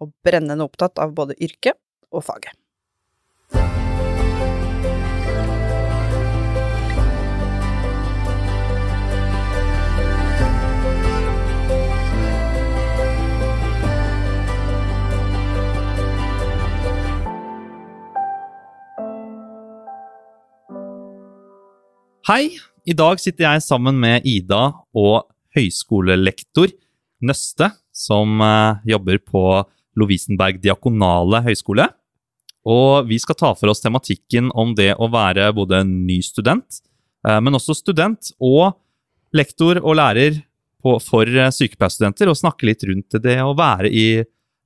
og brennende opptatt av både yrket og faget. Hei! I dag sitter jeg sammen med Ida og høyskolelektor Nøste, som eh, jobber på Lovisenberg diakonale høgskole. Og vi skal ta for oss tematikken om det å være både ny student, eh, men også student og lektor og lærer på, for eh, sykepleierstudenter, og snakke litt rundt det å være i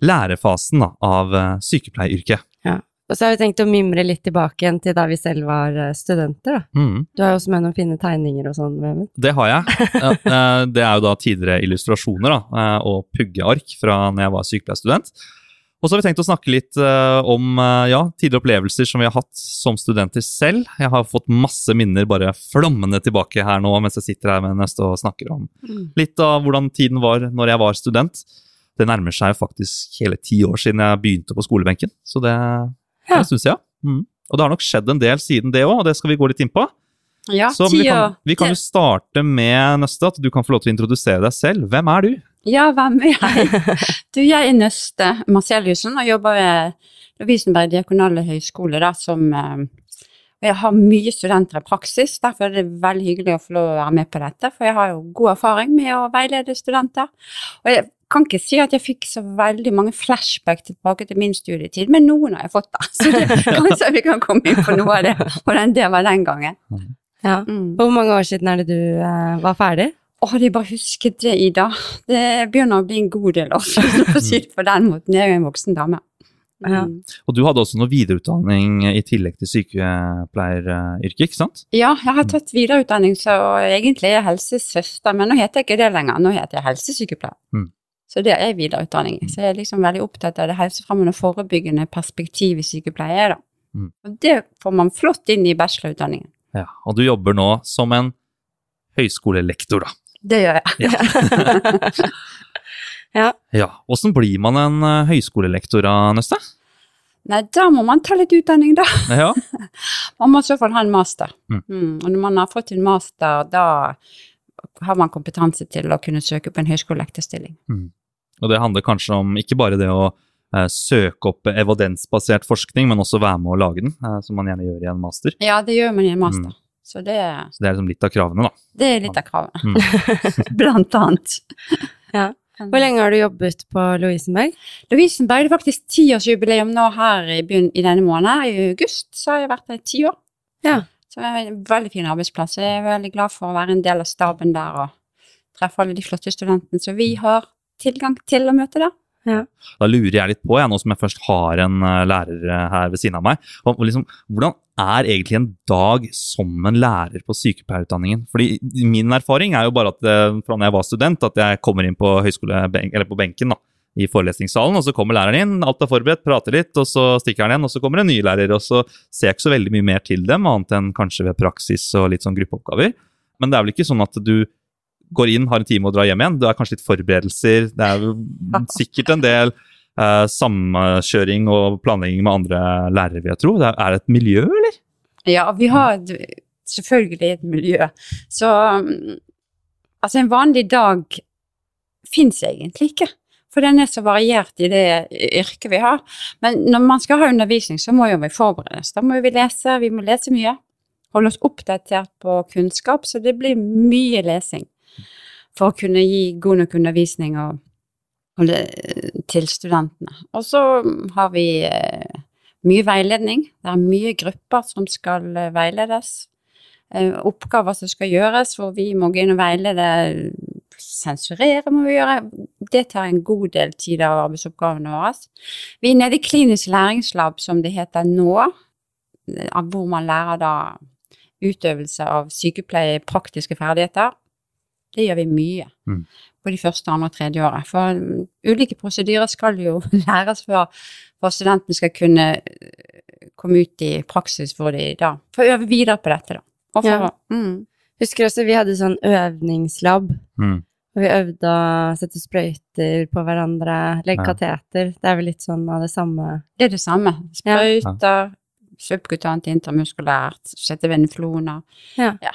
lærefasen da, av eh, sykepleieryrket. Ja. Og så har vi tenkt å mimre litt tilbake igjen til da vi selv var eh, studenter, da. Mm. Du har jo også med noen fine tegninger og sånn, Vemund. Det har jeg. Eh, Det er jo da tidligere illustrasjoner da, eh, og puggeark fra når jeg var sykepleierstudent. Og så har vi tenkt å snakke litt om ja, tidligere opplevelser som vi har hatt som studenter selv. Jeg har fått masse minner bare flammende tilbake her nå mens jeg sitter her med neste og snakker om litt av hvordan tiden var når jeg var student. Det nærmer seg faktisk hele ti år siden jeg begynte på skolebenken, så det, Ja. det syns jeg. Mm. Og det har nok skjedd en del siden det òg, og det skal vi gå litt inn på. Ja, Så vi kan, vi kan jo starte med Nøste, at du kan få lov til å introdusere deg selv. Hvem er du? Ja, hvem er jeg? Du, jeg er Nøste Marcellussen og jobber ved Lovisenberg diakonale høgskole som eh, og Jeg har mye studenter i praksis, derfor er det veldig hyggelig å få lov å være med på dette. For jeg har jo god erfaring med å veilede studenter. Og jeg kan ikke si at jeg fikk så veldig mange flashback tilbake til min studietid, men noen har jeg fått da. Så det, kanskje vi kan komme inn på noe av det, hvordan det var den gangen. Ja. Mm. Hvor mange år siden er det du eh, var ferdig? Å, hadde jeg bare husket det, Ida. Det begynner å bli en god del år siden, for å si det på den måten. Jeg er jo en voksen dame. Ja. Mm. Og du hadde også noe videreutdanning i tillegg til sykepleieryrket, ikke sant? Ja, jeg har tatt videreutdanning, så egentlig er jeg helsesøster, men nå heter jeg ikke det lenger. Nå heter jeg helsesykepleier. Mm. Så det er videreutdanning. Så jeg er liksom veldig opptatt av det helsefremmende og forebyggende perspektivet i sykepleie. Da. Mm. Og det får man flott inn i bachelorutdanningen. Ja, Og du jobber nå som en høyskolelektor, da. Det gjør jeg. Ja. Ja, Åssen blir man en eh, høyskolelektor, Nøste? Nei, da må man ta litt utdanning, da. Ja. Man må i så fall ha en master. Mm. Mm. Og når man har fått en master, da har man kompetanse til å kunne søke på en høyskolelektorstilling. Og det handler kanskje om ikke bare det å eh, søke opp evidensbasert forskning, men også være med å lage den, eh, som man gjerne gjør i en master. Ja, det gjør man i en master. Mm. Så det, Så det er liksom litt av kravene, da. det er litt av kravene. Mm. Blant annet. Ja. Hvor lenge har du jobbet på Lovisenberg? Lovisenberg det er faktisk tiårsjubileum nå her i, begynn- i denne måneden. I august så har jeg vært der i ti år. Ja. Så det er en veldig fin arbeidsplass. Jeg er veldig glad for å være en del av staben der og treffe alle de flotte studentene som vi har tilgang til å møte der. Da lurer jeg litt på, jeg, nå som jeg først har en eh, lærer eh, her ved siden av meg, og liksom, hvordan er egentlig en dag som en lærer på sykepleierutdanningen? Fordi min erfaring er jo bare at eh, fra når jeg var student, at jeg kommer inn på, eller på benken da, i forelesningssalen, og så kommer læreren inn, alt er forberedt, prater litt, og så stikker han igjen, og så kommer en ny lærer, og så ser jeg ikke så veldig mye mer til dem, annet enn kanskje ved praksis og litt sånn gruppeoppgaver. Men det er vel ikke sånn at du går inn, har en time og drar hjem igjen. Det er kanskje litt forberedelser. Det er sikkert en del eh, samkjøring og planlegging med andre lærere, vil jeg tro. Det er, det et miljø, eller? Ja, vi har selvfølgelig et miljø. Så mm, altså en vanlig dag fins egentlig ikke. For den er så variert i det yrket vi har. Men når man skal ha undervisning, så må jo vi forberedes. Da må vi lese, vi må lese mye. Holde oss oppdatert på kunnskap, så det blir mye lesing. For å kunne gi god nok undervisning og, og det, til studentene. Og så har vi eh, mye veiledning. Det er mye grupper som skal eh, veiledes. Eh, oppgaver som skal gjøres, hvor vi må gå inn og veilede sensurere må vi gjøre. Det tar en god del tid av arbeidsoppgavene våre. Vi er nede i klinisk læringslab, som det heter nå, hvor man lærer da utøvelse av sykepleie, praktiske ferdigheter. Det gjør vi mye Mm. på de første, andre og tredje året. For mm, ulike prosedyrer skal jo læres før for studentene skal kunne eh, komme ut i praksis hvor de da får øve videre på dette, da. Og for, Ja. mm. Husker også vi hadde sånn øvingslab, Mm. og vi øvde å sette sprøyter på hverandre, legge Ja. kateter. Det er vel litt sånn av det samme. Det er det samme. Ja. Subkutant intramuskulært, sette venefloner. Ja. ja.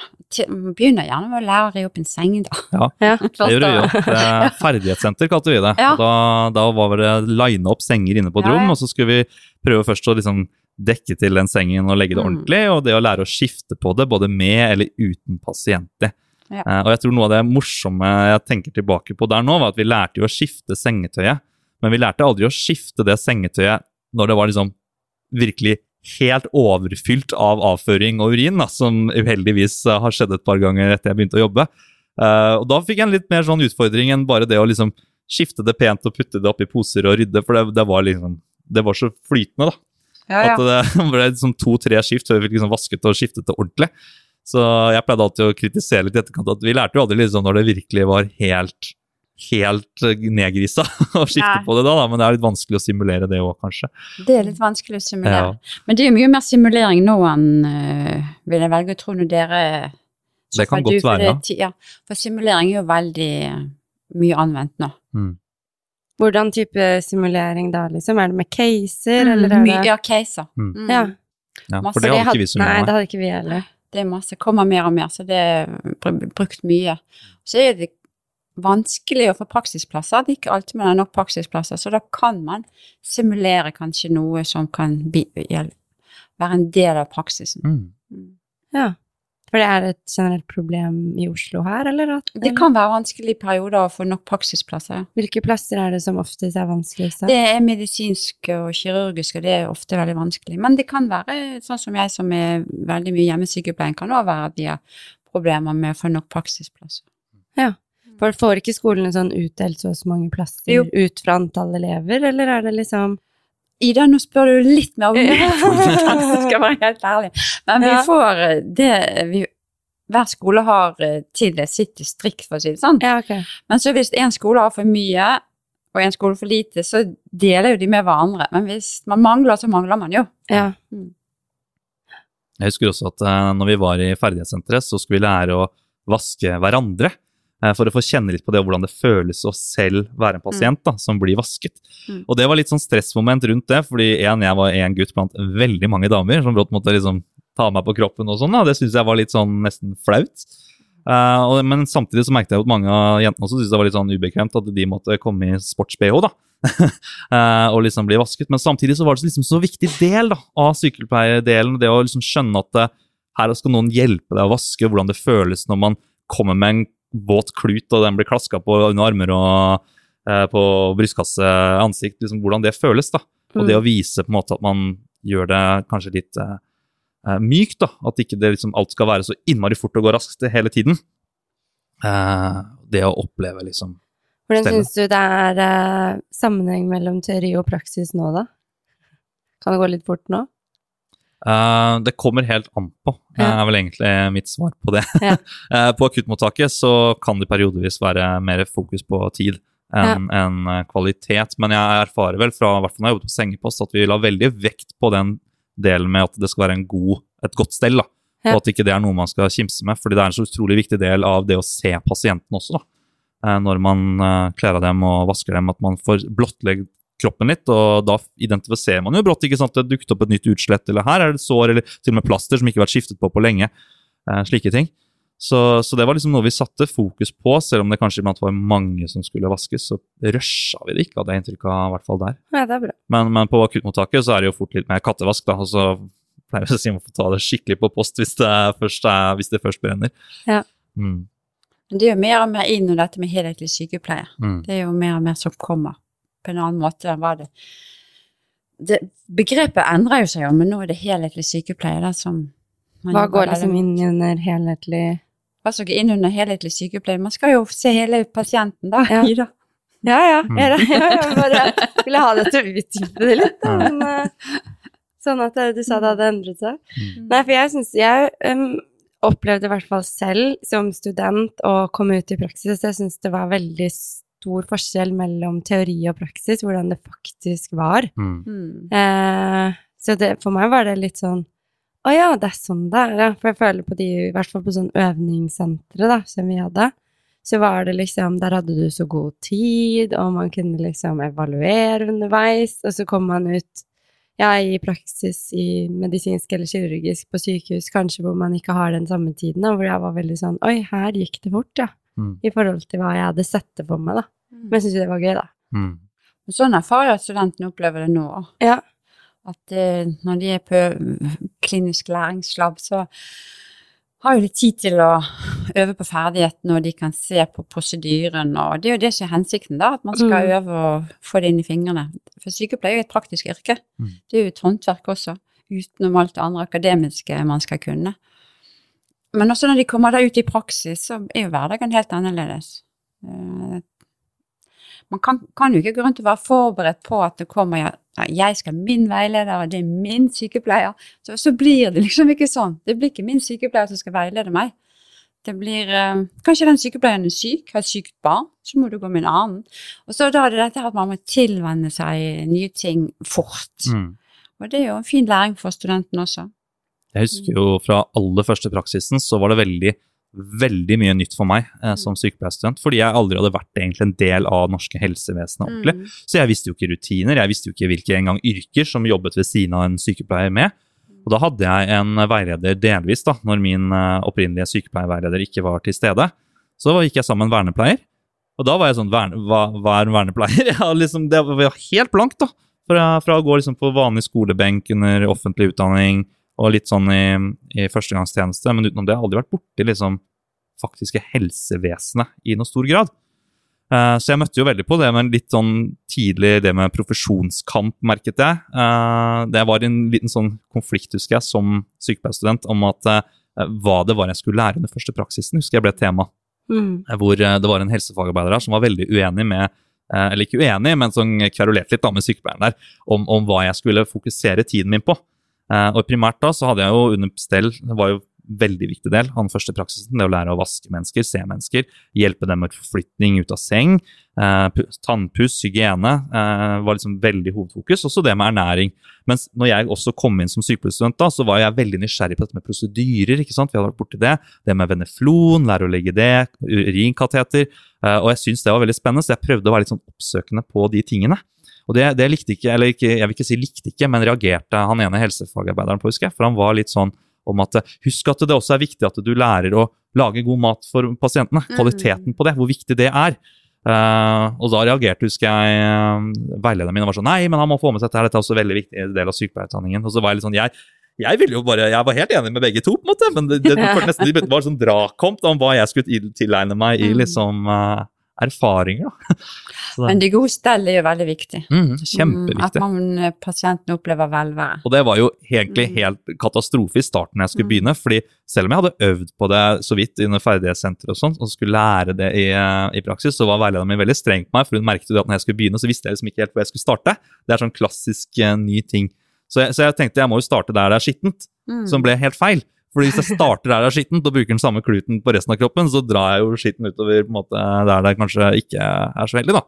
begynner gjerne med å lære å ri opp en seng, da. Ja, Det gjorde vi jo. Ferdighetssenter kalte vi det. Ja. Da, da var det line opp senger inne på et Ja, rom, ja. og så skulle vi prøve først å liksom dekke til den sengen og legge det Mm. ordentlig, og det å lære å skifte på det, både med eller uten pasienter. Ja. Uh, og jeg tror noe av det morsomme jeg tenker tilbake på der nå, var at vi lærte jo å skifte sengetøyet, men vi lærte aldri å skifte det sengetøyet når det var liksom virkelig helt overfylt av avføring og urin, da, som uheldigvis eh, har skjedd et par ganger etter jeg begynte å jobbe. Uh, og da fikk jeg en litt mer sånn utfordring enn bare det å liksom skifte det pent og putte det oppi poser og rydde, for det, det var liksom det var så flytende, da. At det ble liksom to-tre skift før vi fikk liksom vasket og skiftet det ordentlig. Så jeg pleide alltid å kritisere litt i etterkant at vi lærte jo aldri liksom når det virkelig var helt helt eh, nedgrisa å skifte ja. på det da, da, men det er litt vanskelig å simulere det òg, kanskje. Det er litt vanskelig å simulere. Ja. Men det er jo mye mer simulering nå enn øh, vil jeg velge å tro når dere Det kan godt du, for være, ja. det- ja. For simulering er jo veldig øh, mye anvendt nå. Mm. Hvordan type simulering da, liksom? Er det med caser, eller er Mm, mye, det ja, caser. Mm. Mm. Ja. Ja, for det det hadde ikke vi så mye Nei, det hadde ikke vi heller. Det er masse, kommer mer og mer, så det er brukt mye. Så er det vanskelig å få praksisplasser. Det er ikke alltid man har nok praksisplasser, så da kan man simulere kanskje noe som kan være en del av praksisen. Mm. Mm. Ja. For det er et generelt problem i Oslo her, eller? At, Det kan være vanskelig i perioder å få nok praksisplasser. Hvilke plasser er det som oftest er vanskeligst? Det er medisinsk og kirurgisk, og det er ofte veldig vanskelig. Men det kan være, sånn som jeg som er veldig mye hjemmesykepleien, kan også være at de har problemer med å få nok praksisplasser. For får ikke skolene sånn utdelt så og så mange plasser Jo. ut fra antall elever, eller er det liksom Ida, nå spør du litt mer om kompetanse, skal være helt ærlig. Men vi Ja. får eh, det vi, Hver skole har eh, sitt distrikt, for å si det sånn. Ja, okay. Men så hvis en skole har for mye, og en skole for lite, så deler jo de med hverandre. Men hvis man mangler, så mangler man jo. Ja. Jeg husker også at eh, når vi var i ferdighetssenteret, så skulle vi lære å vaske hverandre. Eh, For å få kjenne litt på det, og hvordan det føles å selv være en pasient da, som blir vasket. Mm. Og det var litt sånn stressmoment rundt det, fordi en, jeg var en gutt blant veldig mange damer som brått måtte liksom ta meg på kroppen og sånn. Det syntes jeg var litt sånn nesten flaut. Uh, og, men samtidig så merket jeg at mange av jentene også syntes det var litt sånn ubekvemt at de måtte komme i sports-BH, da. uh, og liksom bli vasket. Men samtidig så var det liksom så viktig del da, av sykepleierdelen, det å liksom skjønne at eh, her skal noen hjelpe deg å vaske, hvordan det føles når man kommer med en våt klut, og den blir klaska på under armer og eh, på brystkasse, ansikt, liksom hvordan det føles. da. Og det å vise på en måte at man gjør det kanskje litt eh, eh, mykt, da. At ikke det liksom alt skal være så innmari fort og gå raskt hele tiden. Eh, det å oppleve liksom Hvordan syns du det er eh, sammenheng mellom teori og praksis nå, da? Kan det gå litt fort nå? Eh, det kommer helt an på, eh, Ja. er vel egentlig mitt svar på det. Ja. Eh, på akuttmottaket så kan det periodevis være mer fokus på tid enn ja. en kvalitet, men jeg erfarer vel fra hvert fall når jeg jobbet på sengepost, at vi la veldig vekt på den delen med at det skal være en god, et godt stell, da. Og at ikke det er noe man skal kimse med, fordi det er en så utrolig viktig del av det å se pasienten også. da. Når man kler av dem og vasker dem, at man får blottlegget kroppen litt, og da identifiserer man jo brått ikke sant, det dukket opp et nytt utslett, eller her er det sår, eller til og med plaster som ikke har vært skiftet på på lenge. eh, slike ting. Så, så det var liksom noe vi satte fokus på, selv om det kanskje iblant var mange som skulle vaskes. Så rusha vi det ikke, hadde jeg inntrykk av, i hvert fall der. Ja, det er bra. Men, men på akuttmottaket så er det jo fort litt mer kattevask, da. Og så pleier vi å si man får ta det skikkelig på post hvis det først, er, hvis det først brenner. Ja. Mm, Men det er jo mer og mer inn i dette med helhetlig sykepleie. mm. Det er jo mer og mer som kommer på en annen måte enn hva det det, Begrepet endrer jo seg jo, men nå er det helhetlig sykepleie da, som man Hva går liksom inn under helhetlig Hva som går inn under helhetlig sykepleie. Man skal jo se hele pasienten, da. Ja. Ida. Ja, ja. Mm. Jeg, ja, jeg bare ville ha det til å utdype det litt. Da, men, uh, sånn at du sa det hadde endret seg. Mm. Nei, for jeg syns Jeg um, opplevde i hvert fall selv som student å komme ut i praksis. Jeg syns det var veldig stor forskjell mellom teori og praksis, hvordan det faktisk var. Mm. Mm. Eh, så det, for meg var det litt sånn Å ja, det er sånn det er, ja. For jeg føler på de, i hvert fall på sånn øvningssentre da, som vi hadde, så var det liksom Der hadde du så god tid, og man kunne liksom evaluere underveis, og så kom man ut ja, i praksis i medisinsk eller kirurgisk på sykehus, kanskje hvor man ikke har den samme tiden, og hvor jeg var veldig sånn Oi, her gikk det fort, ja. Mm. I forhold til hva jeg hadde sett det for meg, da. Men jeg syntes det var gøy, da. Mm. Sånn erfarer jeg at studentene opplever det nå. Ja. At eh, når de er på klinisk læringslab, så har jo de tid til å øve på ferdighetene, og de kan se på prosedyren, og det er jo det som er hensikten, da, at man skal Mm. øve og få det inn i fingrene. For sykepleier er jo et praktisk yrke. Mm. Det er jo et håndverk også, utenom alt det andre akademiske man skal kunne. Men også når de kommer da ut i praksis, så er jo hverdagen helt annerledes. Eh, Man kan, kan jo ikke gå rundt og være forberedt på at det kommer ja, jeg skal min veileder, og det er min sykepleier. Så, så blir det liksom ikke sånn. Det blir ikke min sykepleier som skal veilede meg. Det blir eh, Kanskje den sykepleieren er syk, har et sykt barn, så må du gå med en annen. Og så da er det dette at man må tilvenne seg nye ting fort. Mm. Og det er jo en fin læring for studenten også. Jeg husker jo fra aller første praksisen så var det veldig, veldig mye nytt for meg eh, som sykepleierstudent, fordi jeg aldri hadde vært egentlig en del av det norske helsevesenet ordentlig. Mm. Så jeg visste jo ikke rutiner, jeg visste jo ikke hvilke engang yrker som jobbet ved siden av en sykepleier med. Og da hadde jeg en veileder delvis, da, når min eh, opprinnelige sykepleierveileder ikke var til stede. Så gikk jeg sammen med en vernepleier, og da var jeg sånn hva, hva er en vernepleier? Ja, liksom, det var helt blankt, da. Fra, fra å gå liksom på vanlig skolebenk under offentlig utdanning og litt sånn i, i førstegangstjeneste, men utenom det har jeg aldri vært borti liksom faktiske helsevesenet i noe stor grad. Eh, så jeg møtte jo veldig på det, men litt sånn tidlig det med profesjonskamp, merket jeg. Eh, det var en liten sånn konflikt, husker jeg, som sykepleierstudent om at eh, hva det var jeg skulle lære under første praksisen, husker jeg ble et tema. Mm. Hvor det var en helsefagarbeider der som var veldig uenig med eller ikke uenig, men som kverulerte litt da med sykepleieren der, om, om hva jeg skulle fokusere tiden min på. Eh, og primært da så hadde jeg jo under stell, det var jo veldig viktig del av den første praksisen, det å lære å vaske mennesker, se mennesker, hjelpe dem med forflytning ut av seng, eh, tannpuss, hygiene, eh, var liksom veldig hovedfokus, også det med ernæring. Mens når jeg også kom inn som sykepleierstudent da, så var jeg veldig nysgjerrig på dette med prosedyrer, ikke sant, vi hadde vært borti det, det med veneflon, lære å legge det, urinkateter, og jeg syntes det var veldig spennende, så jeg prøvde å være litt sånn oppsøkende på de tingene. Og det, det likte ikke, eller ikke, jeg vil ikke si likte ikke, men reagerte han ene helsefagarbeideren på, husker jeg. For han var litt sånn om at eh, husk at det også er viktig at du lærer å lage god mat for pasientene. Kvaliteten på det, hvor viktig det er. Uh, og da reagerte, husker jeg, uh, veilederen min og var sånn Nei, men han må få med seg dette, dette er også en veldig viktig del av sykepleierutdanningen. Og så var jeg litt sånn jeg, jeg ville jo bare, jeg var helt enig med begge to, på en måte, men det, det, det nesten det var sånn drakomt om hva jeg skulle tilegne meg i Mm. liksom eh, erfaringer. Men det gode stellet er jo veldig viktig. Mm, kjempeviktig. At man, eh, pasienten opplever velvære. Og det var jo egentlig Mm. helt katastrofe i starten jeg skulle Mm. begynne. fordi selv om jeg hadde øvd på det så vidt under ferdighetssenteret og sånn, og skulle lære det i, eh, i praksis, så var veilederen min veldig streng på meg, for hun merket jo at når jeg skulle begynne, så visste jeg liksom ikke helt hvor jeg skulle starte. Det er sånn klassisk uh, ny ting. Så jeg, så jeg tenkte jeg må jo starte der det er skittent, Mm. som ble helt feil. Fordi hvis jeg starter der det er skittent og bruker den samme kluten på resten av kroppen, så drar jeg jo skitten utover måte, der det kanskje ikke er så heldig, da.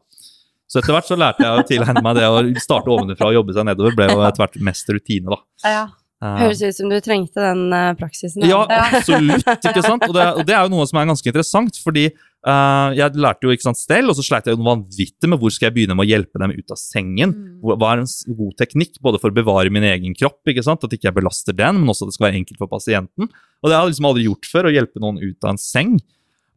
Så etter hvert så lærte jeg å tilegne meg det å starte ovenfra og jobbe seg nedover, ble jo etter hvert mest rutine, da. Ja. Eh, Høres ut som du trengte den eh, praksisen. da. ja, absolutt, ikke sant? Og det, og det er jo noe som er ganske interessant, fordi eh, jeg lærte jo ikke sant, stell, og så sleit jeg jo vanvittig med hvor skal jeg begynne med å hjelpe dem ut av sengen. Mm. Hva er en god teknikk, både for å bevare min egen kropp, ikke sant? at ikke jeg belaster den, men også at det skal være enkelt for pasienten. Og det har jeg liksom aldri gjort før, å hjelpe noen ut av en seng.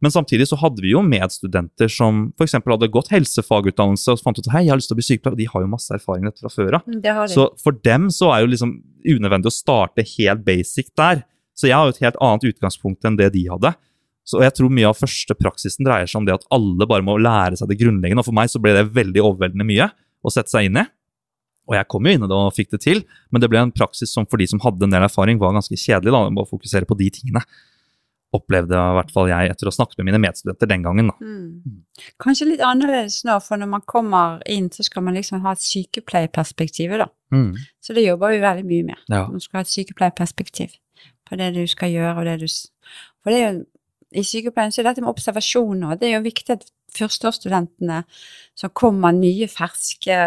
Men samtidig så hadde vi jo medstudenter som f.eks. hadde gått helsefagutdannelse og fant ut hei, jeg har lyst til å bli sykepleier, og de har jo masse erfaring fra før av. Det. Så for dem så er jo liksom unødvendig å starte helt basic der. Så jeg har jo et helt annet utgangspunkt enn det de hadde. Så jeg tror mye av første praksisen dreier seg om det at alle bare må lære seg det grunnleggende. Og for meg så ble det veldig overveldende mye å sette seg inn i. Og jeg kom jo inn i det og fikk det til, men det ble en praksis som for de som hadde en del erfaring, var ganske kjedelig. da, å fokusere på de tingene. opplevde i hvert fall jeg etter å ha snakket med mine medstudenter den gangen. Da. Mm. Kanskje litt annerledes nå, for når man kommer inn, så skal man liksom ha et sykepleierperspektiv, da. Mm. Så det jobber vi veldig mye med. Ja. Du skal ha et sykepleierperspektiv på det du skal gjøre, og det du For det er jo i sykepleien så er dette med observasjoner, det er jo viktig at førsteårsstudentene som kommer nye, ferske,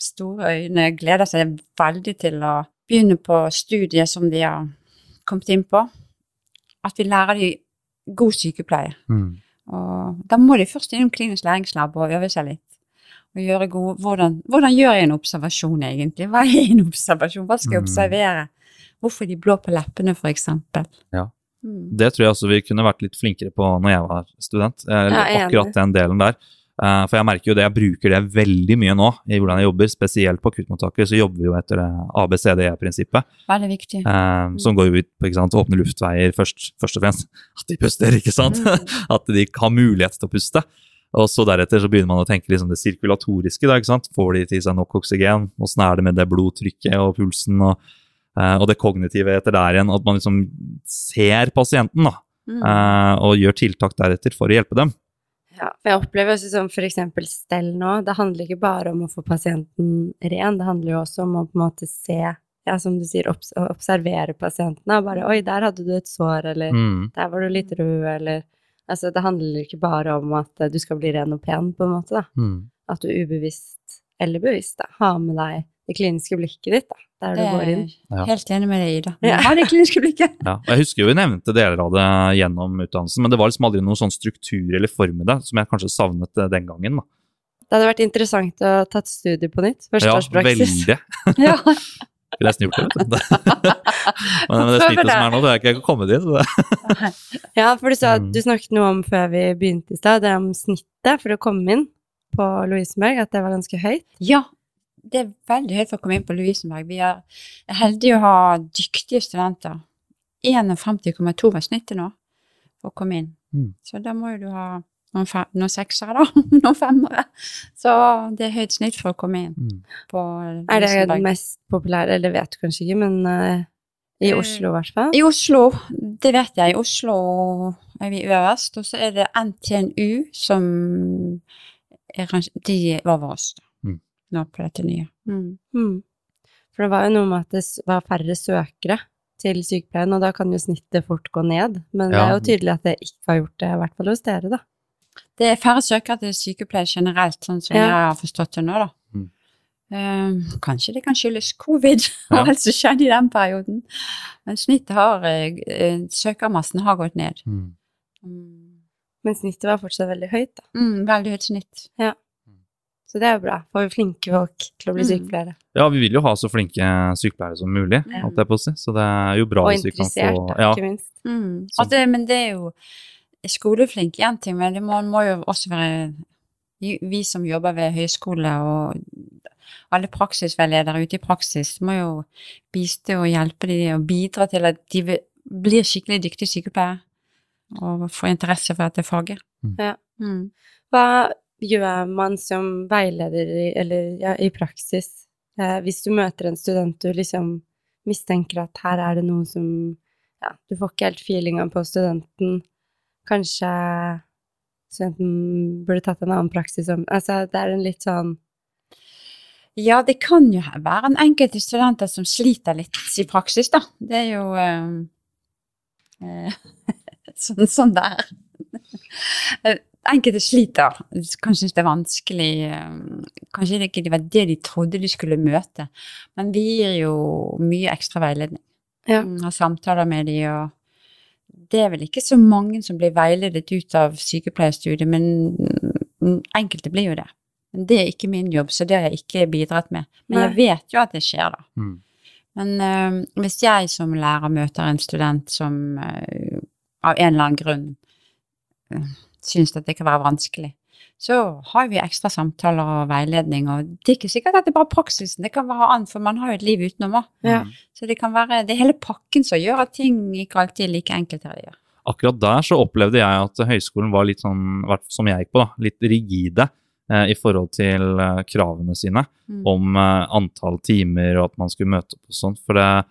store øyne, gleder seg veldig til å begynne på studiet som de har kommet inn på. At vi lærer dem god sykepleie. Mm. Og da må de først innom klinisk læringslab og øve seg litt. Og gjøre gode, hvordan, hvordan gjør jeg en observasjon egentlig? Hva er en observasjon? Hva skal jeg Mm. observere? Hvorfor er de blå på leppene, for eksempel? Ja. Mm. Det tror jeg også vi kunne vært litt flinkere på når jeg var student. eh, Ja, jeg akkurat den delen der. Eh, For jeg merker jo det, jeg bruker det veldig mye nå i hvordan jeg jobber. Spesielt på akuttmottaket så jobber vi jo etter det ABCDE-prinsippet. Veldig viktig. eh, Som går ut på ikke sant, å åpne luftveier først, først og fremst. At de puster, ikke sant? Mm. At de har mulighet til å puste. Og så deretter så begynner man å tenke liksom det sirkulatoriske. da, ikke sant? Får de til seg nok oksygen? Åssen er det med det blodtrykket og pulsen? Og, og det kognitive etter der igjen. At man liksom ser pasienten da, Mm. eh, og gjør tiltak deretter for å hjelpe dem. Ja, for jeg opplever også som eksempel stell nå, det handler ikke bare om å få pasienten ren, det handler jo også om å på en måte se, ja, som du sier, obs observere pasientene, bare, oi, der hadde du et sår, eller Mm. der var du litt rød, eller, altså det handler ikke bare om at eh, du skal bli ren og pen, på en måte da, Mm. at du ubevisst, eller bevisst da, har med deg det kliniske blikket ditt da, der du går inn. Ja. helt enig med deg, Ida. Ja. Ha det kliniske blikket. Ja, og jeg husker jo vi nevnte deler av det gjennom utdannelsen, men det var liksom aldri noen sånn struktur eller form i det, som jeg kanskje savnet eh, den gangen. da. Det hadde vært interessant å ta et studie på nytt, Førsteårspraksis. Ja, veldig. Ja. Skulle nesten gjort det, vet du. men det snittet som er nå, det jeg ikke kommet dit. Ja, for du sa Mm. du snakket noe om før vi begynte i stad, det om snittet for å komme inn på Lovisenberg, at det var ganske høyt. Ja, det er veldig høyt for å komme inn på Lovisenberg. Vi er heldige å ha dyktige studenter. 51,2 var snittet nå for å komme inn. Mm. Så da må jo du ha noen, fem, noen seksere, da. noen femmere. Så det er høyt snitt for å komme inn Mm. på Er det den mest populære, eller vet du kanskje ikke, men uh, i Eh, Oslo i hvert fall? I Oslo, det vet jeg. I Oslo er vi øverst, og så er det NTNU som er, De er over oss da, Mm. Nå på dette nye. Mm. Mm. For det var jo noe med at det var færre søkere til sykepleien, og da kan jo snittet fort gå ned. Men det er jo tydelig at det ikke har gjort det, i hvert fall hos dere, da. Det er færre søkere til sykepleie generelt, sånn som Ja. jeg har forstått det nå, da. Mm. Uh, kanskje det kan skyldes covid Ja. og alt som skjedde i den perioden. Men snittet har eh, Søkermassen har gått ned. Mm. Mm. Men snittet var fortsatt veldig høyt, da. Mm, veldig høyt snitt. Så det er jo bra. Får vi flinke folk til å bli Mm. sykepleiere. Ja, vi vil jo ha så flinke sykepleiere som mulig, holdt jeg på å si. Så det er jo bra Og hvis vi kan få Og ja, ikke minst. Mm. Altså, men det er jo skoleflink én ting, men det må, må jo også være vi vi som jobber ved høyskole og alle praksisveiledere ute i praksis, må jo bistå og hjelpe dem og bidra til at de blir skikkelig dyktige sykepleiere og får interesse for dette faget. Mm. Ja. Mm. Hva gjør man som veileder i, eller ja, i praksis eh, hvis du møter en student du liksom mistenker at her er det noe som ja, du får ikke helt feelinga på studenten. Kanskje studenten burde tatt en annen praksis om Altså, det er en litt sånn Ja, det kan jo være en enkelte studenter som sliter litt i praksis, da. Det er jo eh, sånn, sånn det. Enkelte sliter, Kanskje synes det er vanskelig. eh, Kanskje det ikke var det de trodde de skulle møte. Men vi gir jo mye ekstra veiledning. Ja. Og samtaler med de, og det er vel ikke så mange som blir veiledet ut av sykepleierstudiet, men enkelte blir jo det. Men det er ikke min jobb, så det har jeg ikke bidratt med. Men jeg vet jo at det skjer, da. Mm. Men øh, hvis jeg som lærer møter en student som øh, av en eller annen grunn øh, syns at det kan være vanskelig, så har vi ekstra samtaler og veiledning, og det er ikke sikkert at det er bare praksisen, det kan være annet, for man har jo et liv utenom òg. Ja. Så det kan være det er hele pakken som gjør at ting ikke alltid er like enkelt her. gjør. Akkurat der så opplevde jeg at høyskolen var litt sånn, som jeg gikk på, da, litt rigide eh, i forhold til eh, kravene sine Mm. om eh, antall timer og at man skulle møte opp og sånn. For det,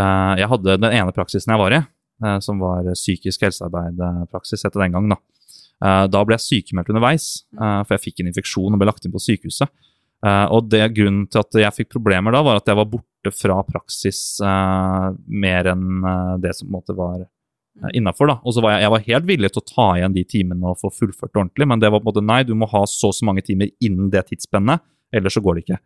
eh, jeg hadde den ene praksisen jeg var i, som var psykisk helsearbeid-praksis etter den gang. Da Da ble jeg sykemeldt underveis, eh, for jeg fikk en infeksjon og ble lagt inn på sykehuset. Eh, og det Grunnen til at jeg fikk problemer da, var at jeg var borte fra praksis eh, mer enn eh, det som på en måte var uh, innafor. Og så var jeg, jeg var helt villig til å ta igjen de timene og få fullført ordentlig, men det var på en måte nei, du må ha så og så mange timer innen det tidsspennet, ellers så går det ikke.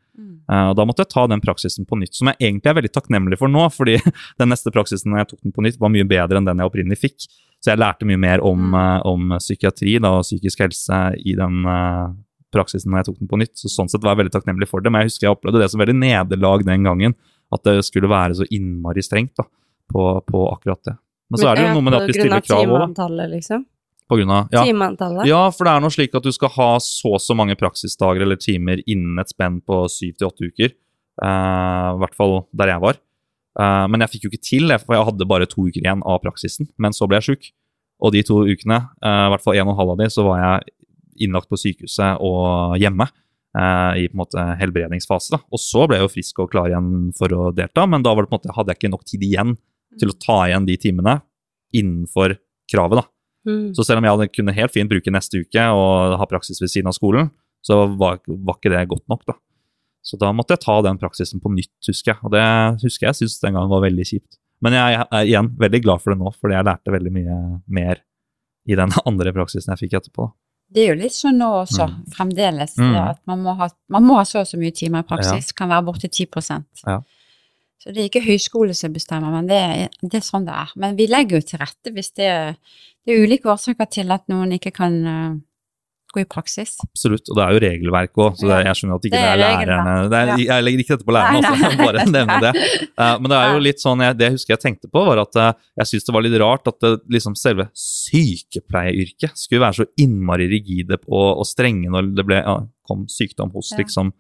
Eh, og Da måtte jeg ta den praksisen på nytt, som jeg egentlig er veldig takknemlig for nå. fordi den neste praksisen jeg tok den på nytt, var mye bedre enn den jeg opprinnelig fikk. Så jeg lærte mye mer om, eh, om psykiatri da, og psykisk helse i den eh, praksisen når jeg tok den på nytt. Så Sånn sett var jeg veldig takknemlig for det. Men jeg husker jeg opplevde det som veldig nederlag den gangen. At det skulle være så innmari strengt da, på, på akkurat det. Men så er det jo noe med det at vi stiller krav òg, liksom? På grunn av ja. Timeantallet? Ja, for det er noe slik at du skal ha så og så mange praksisdager eller timer innen et spenn på syv til åtte uker. Uh, I hvert fall der jeg var. Uh, men jeg fikk jo ikke til for jeg hadde bare to uker igjen av praksisen. Men så ble jeg sjuk. Og de to ukene, eh, i hvert fall en og en halv av de, så var jeg innlagt på sykehuset og hjemme. I på en måte helbredningsfase. da. Og så ble jeg jo frisk og klar igjen for å delta, men da var det på en måte, hadde jeg ikke nok tid igjen til å ta igjen de timene innenfor kravet. da. Mm. Så selv om jeg hadde kunne helt fint bruke neste uke og ha praksis ved siden av skolen, så var, var ikke det godt nok, da. Så da måtte jeg ta den praksisen på nytt, husker jeg. Og det husker jeg syntes den gangen var veldig kjipt. Men jeg er igjen veldig glad for det nå, fordi jeg lærte veldig mye mer i den andre praksisen jeg fikk etterpå. da. Det er jo litt sånn nå også, Mm. fremdeles, Mm. at man må, ha, man må ha så og så mye timer i praksis. Kan være borte 10 Ja. Så det er ikke høyskole som bestemmer, men det er, det er sånn det er. Men vi legger jo til rette hvis det, det er ulike årsaker til at noen ikke kan eh, gå i praksis. Absolutt. Og det er jo regelverk òg, så det, jeg skjønner at ikke Det det er er lærerne det er. Jeg legger ikke dette på lærerne, Nei, også, nei. bare nevne det. Uh, men det er jo litt sånn, jeg, det jeg husker jeg tenkte på, var at uh, jeg syntes det var litt rart at det, liksom selve sykepleieryrket skulle være så innmari rigide og, og strenge når det ble, ja, kom sykdom hos Ja. liksom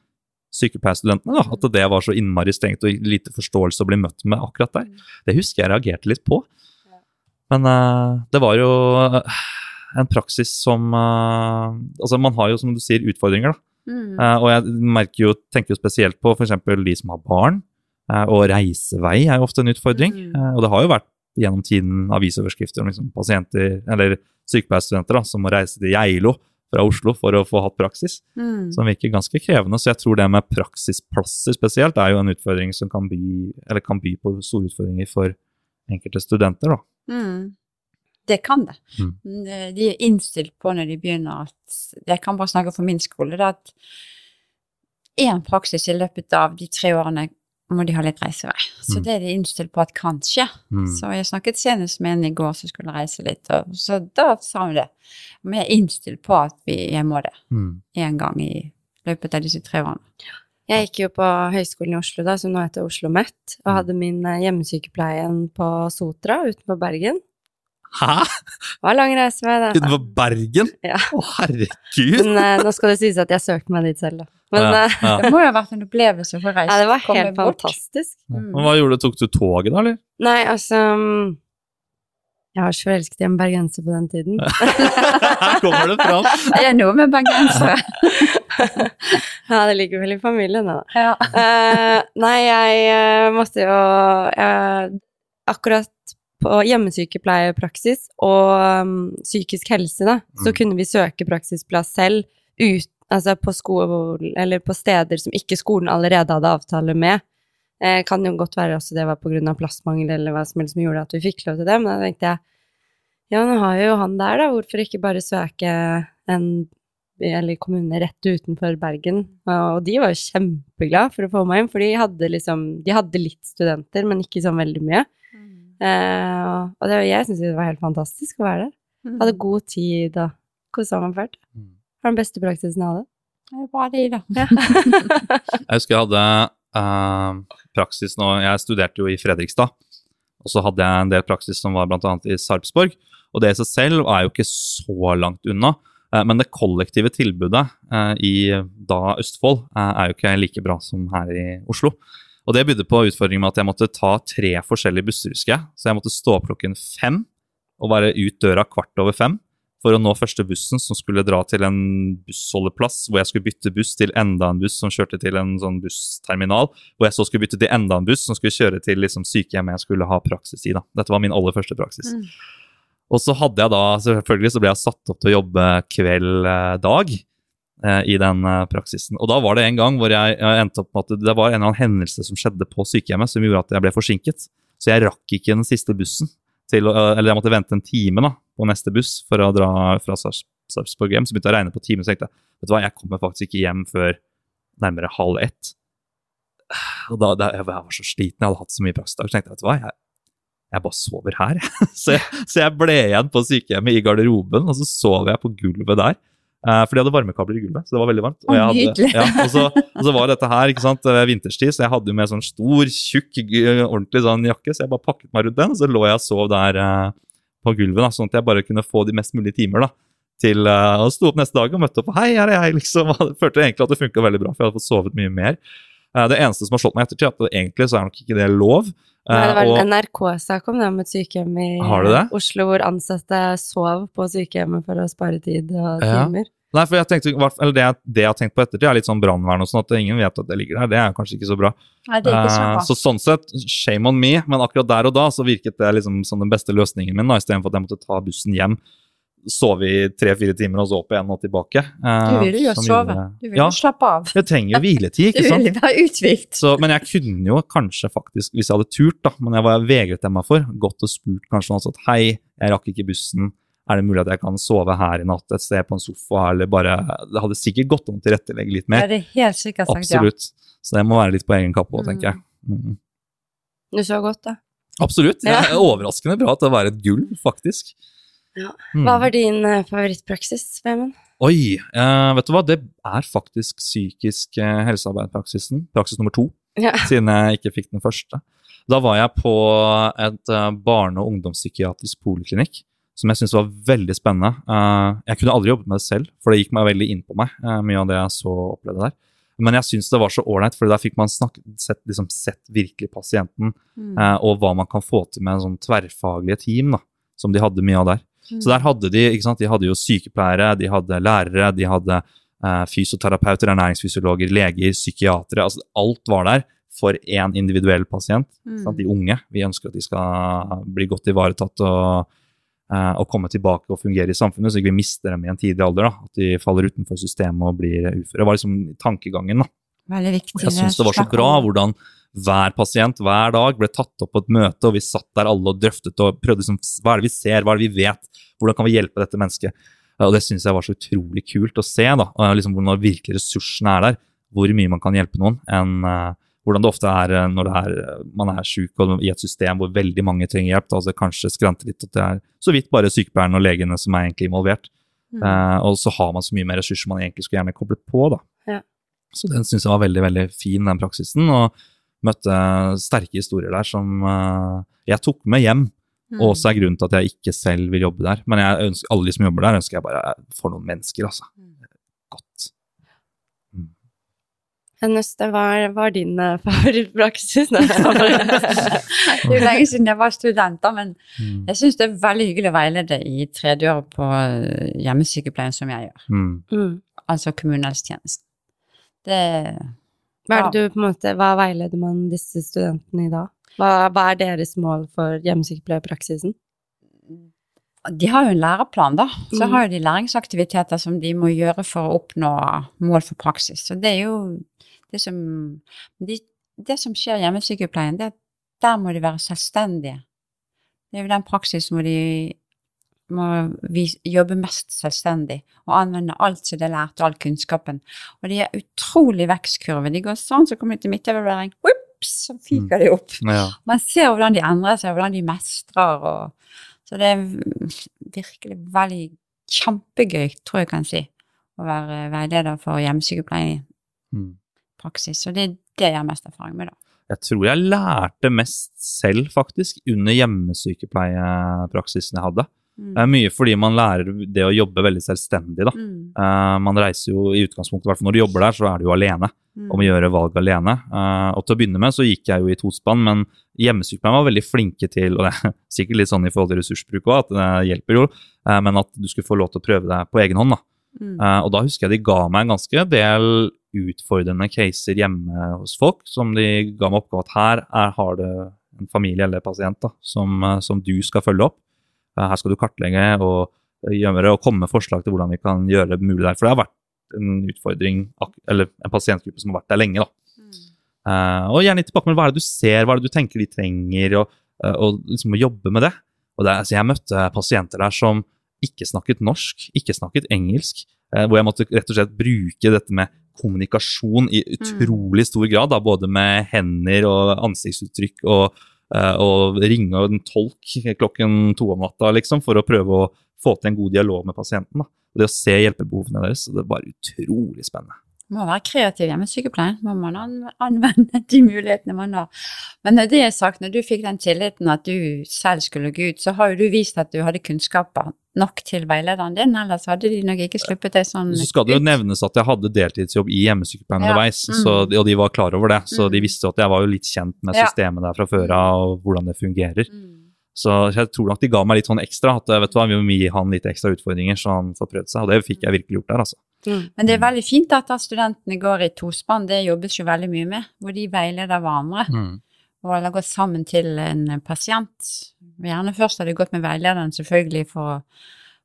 sykepleierstudentene. da, At det var så innmari strengt og lite forståelse å bli møtt med akkurat der. Det husker jeg reagerte litt på. Men uh, det var jo eh, en praksis som uh, Altså, man har jo, som du sier, utfordringer, da. Mm. Uh, og jeg merker jo, tenker jo spesielt på f.eks. de som har barn. og reisevei er jo ofte en utfordring. Mm. Og det har jo vært gjennom tiden avisoverskrifter om liksom, pasienter, eller sykepleierstudenter da, som må reise til Geilo fra Oslo for å få hatt praksis. Mm. Som virker ganske krevende. Så jeg tror det med praksisplasser spesielt er jo en utfordring som kan by, eller kan by på store utfordringer for enkelte studenter. da. Mm. Det kan det. Mm. Mm, De er innstilt på når de begynner at Jeg kan bare snakke for min skole, det at én praksis i løpet av de tre årene må de ha litt reisevei. Så Mm. det er de innstilt på at kan skje. Mm. Så jeg snakket senest med en i går som skulle reise litt, og så da sa hun det. Men jeg er innstilt på at vi, jeg må det Mm. én gang i løpet av disse tre årene. Jeg gikk jo på Høgskolen i Oslo, da, som nå heter Oslo OsloMet, og hadde min eh, hjemmesykepleien på Sotra utenfor Bergen. Hæ?! Det var lang reise med det. Utenfor Bergen?! Ja. Å, herregud! Men eh, nå skal det sies at jeg søkte meg dit selv, da. Men ja, eh, ja. Det må jo ha vært en opplevelse for å reise. ja, det var helt fantastisk. Mm. Men hva gjorde du? Tok du toget, da, eller? Nei, altså mm, Jeg var så forelsket i en bergenser på den tiden. Her kommer det fram! Det er noe med bergensere. ja, det ligger vel i familien, da. Ja. uh, nei, jeg eh, måtte jo eh, Akkurat på hjemmesykepleiepraksis og um, psykisk helse, da, så Mm. kunne vi søke praksisplass selv ut, altså på sko, eller på steder som ikke skolen allerede hadde avtale med. Eh, kan jo godt være også det var av plassmangel eller hva som helst som gjorde at vi fikk lov til det, men da tenkte jeg ja, nå har jo han der, da, hvorfor ikke bare søke en by eller kommune rett utenfor Bergen? Og de var jo kjempeglade for å få meg inn, for de hadde liksom, de hadde litt studenter, men ikke sånn veldig mye. Eh, og det, jeg syntes det var helt fantastisk å være der. Mm. Hadde god tid og kosa meg fælt. Mm. Var den beste praksisen jeg hadde. Det er bra, de, da. Jeg husker jeg hadde praksis nå Jeg studerte jo i Fredrikstad. Og så hadde jeg en del praksis som var bl.a. i Sarpsborg. Og det i seg selv er jo ikke så langt unna. eh, men det kollektive tilbudet eh, i da Østfold eh, er jo ikke like bra som her i Oslo. Og det bydde på utfordringen med at jeg måtte ta tre forskjellige busser, husker jeg. Så jeg måtte stå opp klokken fem og være ut døra kvart over fem for å nå første bussen som skulle dra til en bussholdeplass, hvor jeg skulle bytte buss til enda en buss som kjørte til en sånn bussterminal, hvor jeg så skulle bytte til enda en buss som skulle kjøre til liksom, sykehjemmet jeg skulle ha praksis i. da. Dette var min aller første praksis. Mm. Og så hadde jeg da, selvfølgelig så ble jeg satt opp til å jobbe kveld-dag eh, i den eh, praksisen. Og da var det en gang hvor jeg, jeg endte opp med at det var en eller annen hendelse som skjedde på sykehjemmet som gjorde at jeg ble forsinket. Så jeg rakk ikke den siste bussen. Til, eller jeg måtte vente en time da, på neste buss for å dra fra Sarpsborg hjem. Så begynte jeg å regne på timen, så tenkte jeg vet du hva, jeg kommer faktisk ikke hjem før nærmere halv ett. Og da, da, jeg var så sliten, jeg hadde hatt så mye praksisdag, så tenkte jeg vet du hva, jeg, jeg bare sover her. så, jeg, så jeg ble igjen på sykehjemmet i garderoben, og så sov jeg på gulvet der. Eh, for de hadde varmekabler i gulvet, så det var veldig varmt. Jeg hadde, ja, og, så, og så var dette her ikke sant, eh, vinterstid, så jeg hadde jo med sånn stor, tjukk, ordentlig sånn jakke, så jeg bare pakket meg rundt den, og så lå jeg og sov der uh, på gulvet, da, sånn at jeg bare kunne få de mest mulige timer da, til å stå opp neste dag og møtte opp, og hei, her er jeg, liksom. Og følte egentlig at det funket veldig bra, for jeg hadde fått sovet mye mer. Det eneste som har slått meg ettertid, er at egentlig så er nok ikke det lov. Nei, det var en NRK-sak om det, om et sykehjem i? Oslo hvor ansatte sov på sykehjemmet for å spare tid og Ja. Nei, for jeg tenkte, eller det, jeg- det jeg har tenkt på ettertid, er litt sånn brannvern og sånn, at ingen vet at det ligger der. Det er kanskje ikke så bra. Nei, det er ikke så bra. Uh, så sånn sett, shame on me, men akkurat der og da så virket det liksom som den beste løsningen min, istedenfor at jeg måtte ta bussen hjem, sove i tre-fire timer og så opp igjen og tilbake. Uh, Du vil jo sove. Du vil Ja, jo slappe av. jeg trenger jo hviletid, ikke sant? Du vil være uthvilt. Så, men jeg kunne jo kanskje faktisk, hvis jeg hadde turt, da, men jeg var vegret meg for, gått og spurt kanskje noen at hei, jeg rakk ikke bussen, er det mulig at jeg kan sove her i natt et sted på en sofa, eller bare Det hadde sikkert gått om å tilrettelegge litt mer. det er helt sikkert sagt ja. Absolutt. Så det må være litt på egen kappe òg, tenker jeg. Mm. Du så godt, da. Absolutt. Det Ja. er overraskende bra til å være et gull, faktisk. Ja. Mm. Hva var din eh, favorittpraksis, Vemund? Oi, uh, vet du hva? Det er faktisk psykisk eh, helsearbeid-praksisen. Praksis nummer to, Ja. siden jeg ikke fikk den første. Da var jeg på et barne- og ungdomspsykiatrisk poliklinikk, som jeg syntes var veldig spennende. Uh, jeg kunne aldri jobbet med det selv, for det gikk meg veldig inn på meg, Uh, mye av det jeg så opplevde der. Men jeg syns det var så ålreit, for der fikk man snakket, sett, liksom, sett virkelig pasienten, Mm. Uh, og hva man kan få til med en sånn tverrfaglige team, da, som de hadde mye av der. Mm. Så der hadde de ikke sant, de hadde jo sykepleiere, de hadde lærere, de hadde fysioterapeuter, ernæringsfysiologer, leger, psykiatere. altså Alt var der for én individuell pasient. Mm. Sant? De unge. Vi ønsker at de skal bli godt ivaretatt og, eh, og komme tilbake og fungere i samfunnet, så ikke vi mister dem i en tidlig alder. da, At de faller utenfor systemet og blir uføre. Det var liksom tankegangen. da. Veldig viktig. Jeg syns det var så bra hvordan hver pasient hver dag ble tatt opp på et møte, og vi satt der alle og drøftet og prøvde liksom, hva er det vi ser, hva er det vi vet, hvordan kan vi hjelpe dette mennesket. Og det syns jeg var så utrolig kult å se, da, og liksom hvordan virkelig ressursene er der, hvor mye man kan hjelpe noen, enn eh, hvordan det ofte er eh, når det er, man er syk og i et system hvor veldig mange trenger hjelp. Da, altså kanskje skranter litt at det er så vidt bare sykepleierne og legene som er egentlig involvert. Mm. Eh, og så har man så mye mer ressurser man egentlig skulle gjerne koblet på. da. Ja. Så den syns jeg var veldig veldig fin, den praksisen. Og møtte sterke historier der som uh, jeg tok med hjem. Mm. Og også er grunnen til at jeg ikke selv vil jobbe der. Men ønsker, alle de som jobber der, ønsker jeg bare for noen mennesker, altså. Godt. Neste, hva er- hva er din uh, favorittpraksis? Det er jo lenge siden jeg var student, da, men Mm. jeg syns det er veldig hyggelig å veilede i tredje år på eh, hjemmesykepleien, som jeg gjør. Mm. mm. Altså kommunehelsetjenesten. Det Hva, er det du, på en måte, hva veileder man disse studentene i da? Hva, hva er deres mål for hjemmesykepleierpraksisen? De har jo en læreplan, da. Så Mm. har jo de læringsaktiviteter som de må gjøre for å oppnå mål for praksis. Så det er jo det som de, Det som skjer i hjemmesykepleien, det er at der må de være selvstendige. Det er jo den praksis hvor de må jobbe mest selvstendig og anvende alt som de har lært, all kunnskapen. Og de er utrolig vekstkurve. De går sånn, så kommer de til midtevaluering, så fyker de opp. Ja. Man ser hvordan de endrer seg, hvordan de mestrer. Og, så det er virkelig veldig kjempegøy, tror jeg kan si, å være veileder for hjemmesykepleien. Mm. Praksis. Så det er det jeg har mest erfaring med, da. Jeg tror jeg lærte mest selv, faktisk, under hjemmesykepleiepraksisen jeg hadde. Det er mye fordi man lærer det å jobbe veldig selvstendig, da. Mm. Uh, man reiser jo i utgangspunktet, i når du jobber der, så er du jo alene Mm. om å gjøre valg alene. Uh, og til å begynne med så gikk jeg jo i tospann, men hjemmesykepleien var veldig flinke til, og det er sikkert litt sånn i forhold til ressursbruk òg, at det hjelper jo, uh, men at du skulle få lov til å prøve deg på egen hånd. da. Mm. Uh, og da husker jeg de ga meg en ganske del utfordrende caser hjemme hos folk, som de ga meg oppgave at her er, har det en familie eller pasient da, som, eh, som du skal følge opp. Eh, her skal du kartlegge og eh, gjøre og komme med forslag til hvordan vi kan gjøre det mulig der. For det har vært en utfordring, eller en pasientgruppe som har vært der lenge. da. Mm. Eh, og gjerne tilbake med hva er det du ser, hva er det du tenker de trenger, og, og liksom å jobbe med det. Og det, altså jeg møtte pasienter der som ikke snakket norsk, ikke snakket engelsk, eh, hvor jeg måtte rett og slett bruke dette med kommunikasjon i utrolig stor grad, da, både med hender og ansiktsuttrykk, og, eh, og ringe en tolk klokken to om natta, liksom, for å prøve å få til en god dialog med pasienten. Da. Og det å se hjelpebehovene deres, det er bare utrolig spennende. Må være kreativ hjemmesykepleien. Må man anvende de mulighetene man har. Men når det er sagt, når du fikk den tilliten at du selv skulle gå ut, så har jo du vist at du hadde kunnskaper nok til veilederen din, ellers hadde de nok ikke sluppet deg sånn Så skal det jo nevnes at jeg hadde deltidsjobb i hjemmesykepleien Ja. underveis, Mm. så, og de var klar over det. Så Mm. de visste at jeg var jo litt kjent med systemet der fra før av, og hvordan det fungerer. Mm. Så jeg tror nok de ga meg litt sånn ekstra, at vet du hva, vi må gi han litt ekstra utfordringer, så han får prøvd seg. Og det fikk jeg virkelig gjort der, altså. Mm. Men det er veldig fint at studentene går i tospann, det jobbes jo veldig mye med, hvor de veileder hverandre. Mm. og alle gått sammen til en pasient. Gjerne først har de gått med veilederen selvfølgelig for å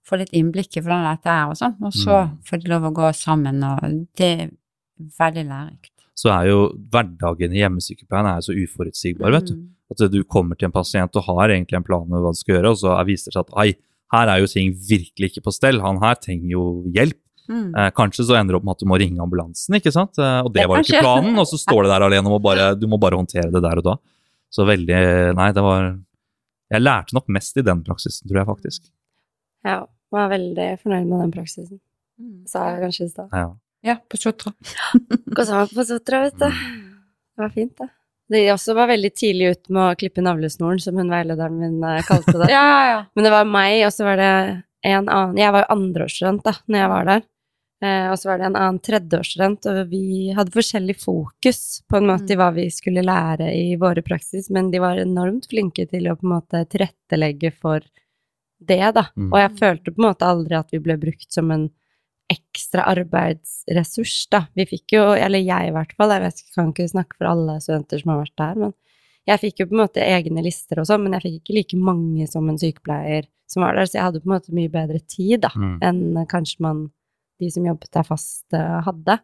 få litt innblikk i hvordan dette er og sånn, og så Mm. får de lov å gå sammen, og det er veldig lærerikt. Så er jo hverdagen i hjemmesykepleien er så uforutsigbar, vet du. Mm. At du kommer til en pasient og har egentlig en plan med hva du skal gjøre, og så er- viser det seg at ai, her er jo ting virkelig ikke på stell. Han her trenger jo hjelp. Mm. Eh, kanskje så ender det opp med at du må ringe ambulansen, ikke sant? Eh, og det var jo ikke planen, og så står det der alene og må bare, du må bare håndtere det der og da. Så veldig Nei, det var Jeg lærte nok mest i den praksisen, tror jeg faktisk. Ja, var veldig fornøyd med den praksisen. Mm. Sa jeg kanskje i stad. Ja. Ja, på Sotra. Gå sammen på Sotra, vet du. Mm. Det var fint, det. De også var veldig tidlig ute med å klippe navlesnoren, som hun veilederen min eh, kalte det. Ja, ja, ja. Men det var meg, og så var det en annen Jeg var jo andreårsstudent da når jeg var der. Eh, og så var det en annen tredjeårsstudent, og vi hadde forskjellig fokus på en måte i hva vi skulle lære i våre praksis, men de var enormt flinke til å på en måte tilrettelegge for det, da. Mm. Og jeg følte på en måte aldri at vi ble brukt som en ekstra arbeidsressurs, da. Vi fikk jo, eller jeg i hvert fall, jeg vet, kan ikke snakke for alle studenter som har vært der, men jeg fikk jo på en måte egne lister og sånn, men jeg fikk ikke like mange som en sykepleier som var der, så jeg hadde på en måte mye bedre tid, da, Mm. enn kanskje man, de som jobbet der fast, eh, hadde.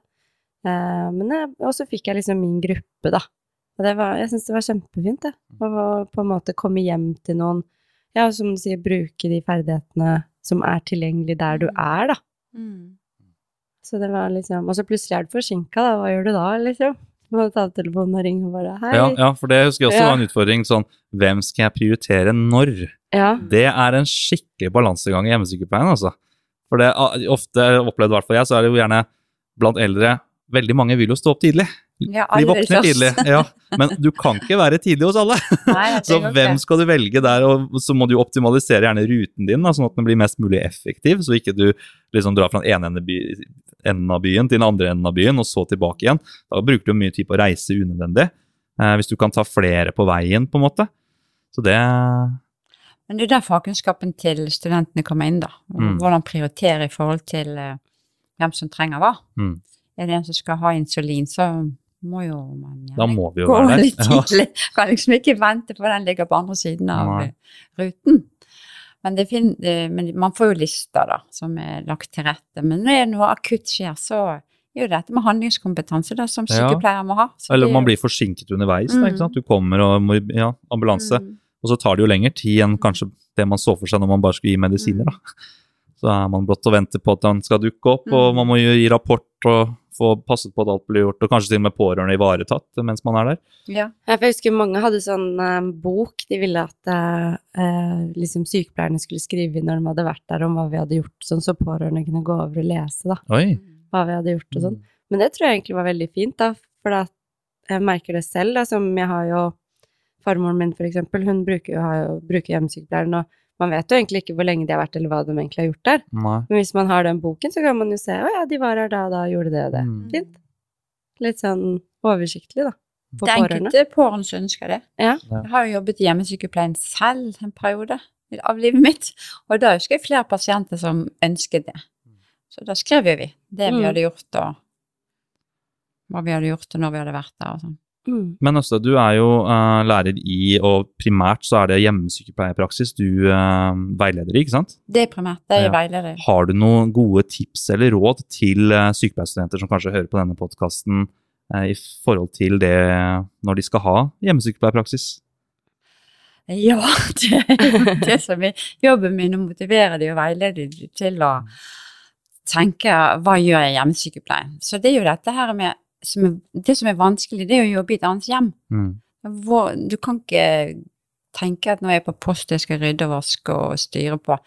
Eh, men jeg, og så fikk jeg liksom min gruppe, da. Og det var, jeg syns det var kjempefint, det. Å på en måte komme hjem til noen, ja, og som du sier, bruke de ferdighetene som er tilgjengelig der du er, da. Mm. Så det var liksom Og så plutselig er du forsinka, da. Hva gjør du da, liksom? Du må ta opp telefonen og ringe og bare Hei. Ja, ja, for det husker jeg også Ja. var en utfordring. Sånn, hvem skal jeg prioritere når? Ja. Det er en skikkelig balansegang i hjemmesykepleien, altså. For det er ofte, opplevd i hvert fall jeg, så er det jo gjerne blant eldre Veldig mange vil jo stå opp tidlig. Ja, de våkner tidlig. Ja. Men du kan ikke være tidlig hos alle. Nei, Så hvem skal du velge der, og så må du optimalisere gjerne ruten din, da, sånn at den blir mest mulig effektiv, så ikke du liksom drar fra den ene enden av byen til den andre enden av byen, og så tilbake igjen. Da bruker du mye tid på å reise unødvendig, eh, hvis du kan ta flere på veien, på en måte. Så det Men det er der fagkunnskapen til studentene kommer inn, da. Mm. Hvordan prioritere i forhold til eh, hvem som trenger hva. Mm. Er det en som skal ha insulin, så må jo man Da gjerne må vi jo gå litt Ja. tidlig. Kan liksom ikke vente på den ligger på andre siden av Nei. eh, ruten. Men, det fin eh, men man får jo lister, da, som er lagt til rette. Men når noe akutt skjer, så er jo dette med handlingskompetanse da, som sykepleier må ha. Så Eller man blir forsinket underveis. Da, Mm. ikke sant? Du kommer og må Ja, ambulanse. Mm. Og så tar det jo lengre tid enn kanskje det man så for seg når man bare skulle gi medisiner. Da. Så er man blott og venter på at han skal dukke opp, og Mm. man må jo gi rapport og få passet på at alt blir gjort, og kanskje til og med pårørende ivaretatt mens man er der. Ja. Jeg husker mange hadde sånn eh, bok de ville at eh, eh, liksom sykepleierne skulle skrive inn når de hadde vært der, om hva vi hadde gjort, sånn så pårørende kunne gå over og lese, da, Oi. hva vi hadde gjort og sånn. Men det tror jeg egentlig var veldig fint, da, for da, jeg merker det selv, da, som jeg har jo Farmoren min, for eksempel, hun bruker jo, jo, bruker hjemmesykepleieren, og Man vet jo egentlig ikke hvor lenge de har vært, eller hva de egentlig har gjort der. Nei. Men hvis man har den boken, så kan man jo se å ja, de var her da og da, gjorde det og det. Mm. Fint. Litt sånn oversiktlig, da. Det er enkelte pårørende som ønsker det. Ja. Ja. Jeg har jo jobbet i hjemmesykepleien selv en periode av livet mitt, og da husker jeg flere pasienter som ønsket det. Så da skrev jo vi det vi Mm. hadde gjort, og hva vi hadde gjort, og når vi hadde vært der og sånn. Mm. Men Øste, du er jo uh, lærer i, og primært så er det hjemmesykepleierpraksis du uh, veileder i, ikke sant? Det er primært, det er Ja. veileder. Har du noen gode tips eller råd til uh, sykepleierstudenter som kanskje hører på denne podkasten, i forhold til det når de skal ha hjemmesykepleierpraksis? Ja, det er jo det som er jobben min, å motivere de og veilede de til å tenke hva gjør jeg i hjemmesykepleien. Så det er jo dette her med som er, Det som er vanskelig, det er å jobbe i et annet hjem. Mm. Hvor, du kan ikke tenke at nå er jeg på post, jeg skal rydde og vaske og styre på.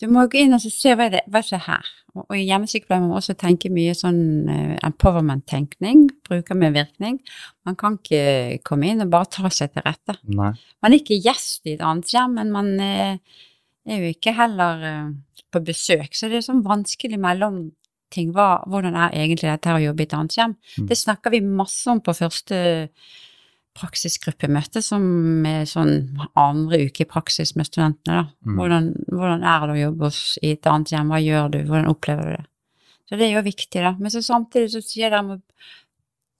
Du må gå inn og se hva det hva som er her. Og, og i hjemmesykepleien må man også tenke mye sånn uh, empowerment-tenkning, brukermedvirkning. Man kan ikke komme inn og bare ta seg til rette. Nei. Man er ikke gjest i et annet hjem, men man uh, er jo ikke heller uh, på besøk. Så det er sånn vanskelig mellomting. Hva, hvordan er egentlig dette å jobbe i et annet hjem? Mm. Det snakker vi masse om på første praksisgruppemøte, som er sånn andre uke i praksis med studentene. Mm. Hvordan, hvordan er det å jobbe i et annet hjem? Hva gjør du? Hvordan opplever du det? Så det er jo viktig, da. Men så samtidig så sier dere må,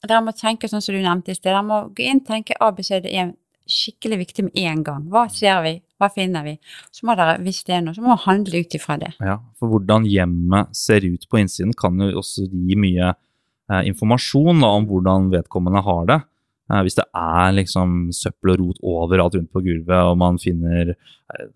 dere må tenke sånn som du nevnte i sted. Dere må gå inn og tenke ABCD er skikkelig viktig med en gang. Hva ser vi? Hva finner vi? Så må dere, hvis det er noe, så må dere handle ut ifra det. Ja, for hvordan hjemmet ser ut på innsiden kan jo også gi mye eh, informasjon da, om hvordan vedkommende har det. Eh, hvis det er liksom søppel og rot overalt rundt på gulvet, og man finner eh,